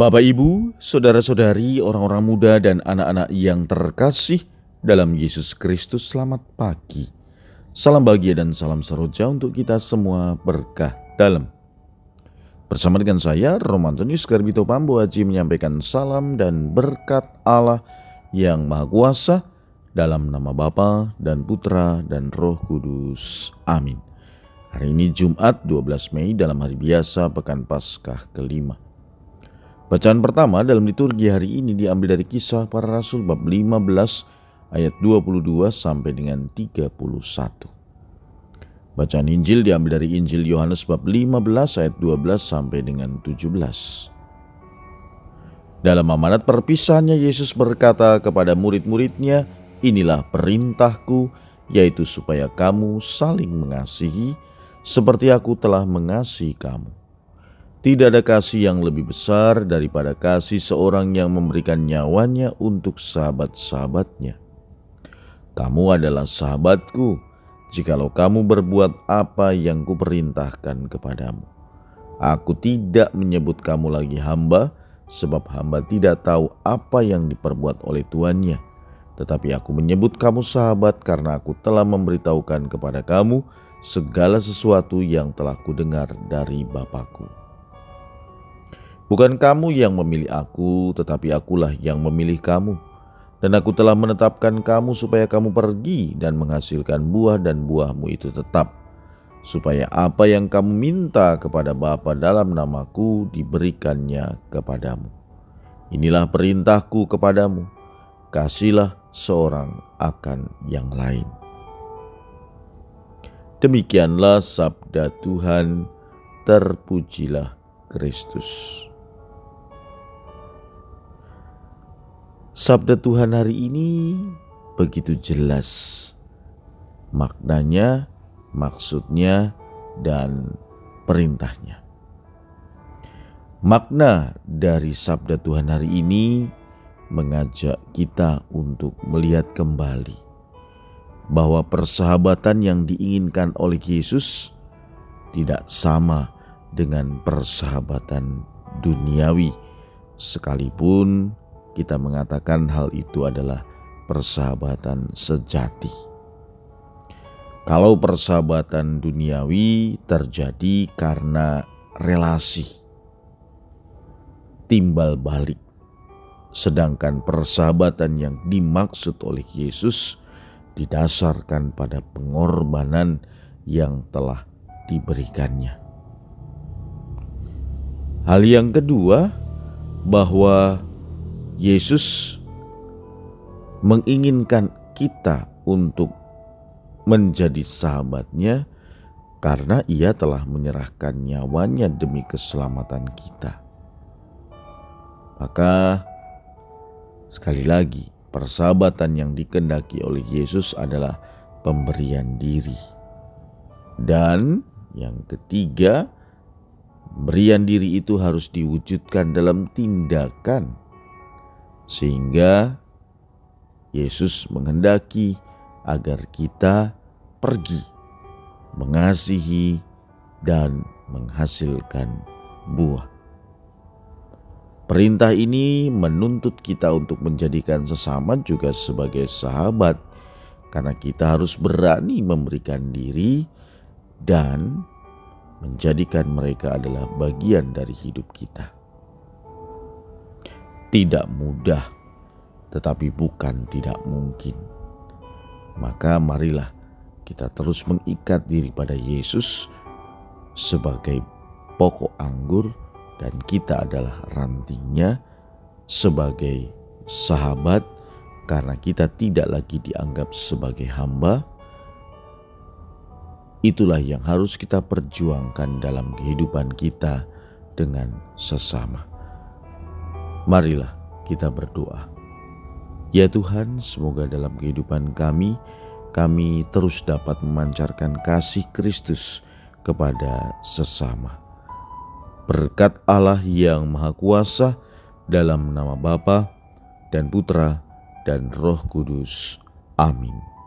Bapak, Ibu, saudara-saudari, orang-orang muda, dan anak-anak yang terkasih dalam Yesus Kristus, selamat pagi. Salam bahagia dan salam seroja untuk kita semua berkah dalam. Bersama dengan saya, Romantonius Garbito Pambu Haji menyampaikan salam dan berkat Allah yang Maha Kuasa dalam nama Bapa dan Putra dan Roh Kudus. Amin. Hari ini Jumat 12 Mei dalam hari biasa Pekan Paskah kelima. Bacaan pertama dalam liturgi hari ini diambil dari kisah para rasul bab 15 ayat 22 sampai dengan 31. Bacaan Injil diambil dari Injil Yohanes bab 15 ayat 12 sampai dengan 17. Dalam amanat perpisahannya Yesus berkata kepada murid-muridnya, "Inilah perintahku, yaitu supaya kamu saling mengasihi seperti aku telah mengasihi kamu." Tidak ada kasih yang lebih besar daripada kasih seorang yang memberikan nyawanya untuk sahabat-sahabatnya. Kamu adalah sahabatku, jikalau kamu berbuat apa yang kuperintahkan kepadamu. Aku tidak menyebut kamu lagi hamba, sebab hamba tidak tahu apa yang diperbuat oleh tuannya. Tetapi aku menyebut kamu sahabat karena aku telah memberitahukan kepada kamu segala sesuatu yang telah kudengar dari Bapakku. Bukan kamu yang memilih aku, tetapi akulah yang memilih kamu. Dan aku telah menetapkan kamu supaya kamu pergi dan menghasilkan buah dan buahmu itu tetap. Supaya apa yang kamu minta kepada Bapa dalam namaku diberikannya kepadamu. Inilah perintahku kepadamu. Kasihlah seorang akan yang lain. Demikianlah sabda Tuhan, terpujilah Kristus. Sabda Tuhan hari ini begitu jelas maknanya, maksudnya, dan perintahnya. Makna dari sabda Tuhan hari ini mengajak kita untuk melihat kembali bahwa persahabatan yang diinginkan oleh Yesus tidak sama dengan persahabatan duniawi, sekalipun kita mengatakan hal itu adalah persahabatan sejati. Kalau persahabatan duniawi terjadi karena relasi, timbal balik, sedangkan persahabatan yang dimaksud oleh Yesus didasarkan pada pengorbanan yang telah diberikannya. Hal yang kedua, bahwa Yesus menginginkan kita untuk menjadi sahabatnya karena ia telah menyerahkan nyawanya demi keselamatan kita. Maka sekali lagi persahabatan yang dikendaki oleh Yesus adalah pemberian diri. Dan yang ketiga, pemberian diri itu harus diwujudkan dalam tindakan sehingga Yesus menghendaki agar kita pergi mengasihi dan menghasilkan buah. Perintah ini menuntut kita untuk menjadikan sesama juga sebagai sahabat, karena kita harus berani memberikan diri dan menjadikan mereka adalah bagian dari hidup kita tidak mudah, tetapi bukan tidak mungkin. Maka marilah kita terus mengikat diri pada Yesus sebagai pokok anggur dan kita adalah rantingnya sebagai sahabat karena kita tidak lagi dianggap sebagai hamba. Itulah yang harus kita perjuangkan dalam kehidupan kita dengan sesama. Marilah kita berdoa. Ya Tuhan, semoga dalam kehidupan kami, kami terus dapat memancarkan kasih Kristus kepada sesama. Berkat Allah yang Maha Kuasa dalam nama Bapa dan Putra dan Roh Kudus. Amin.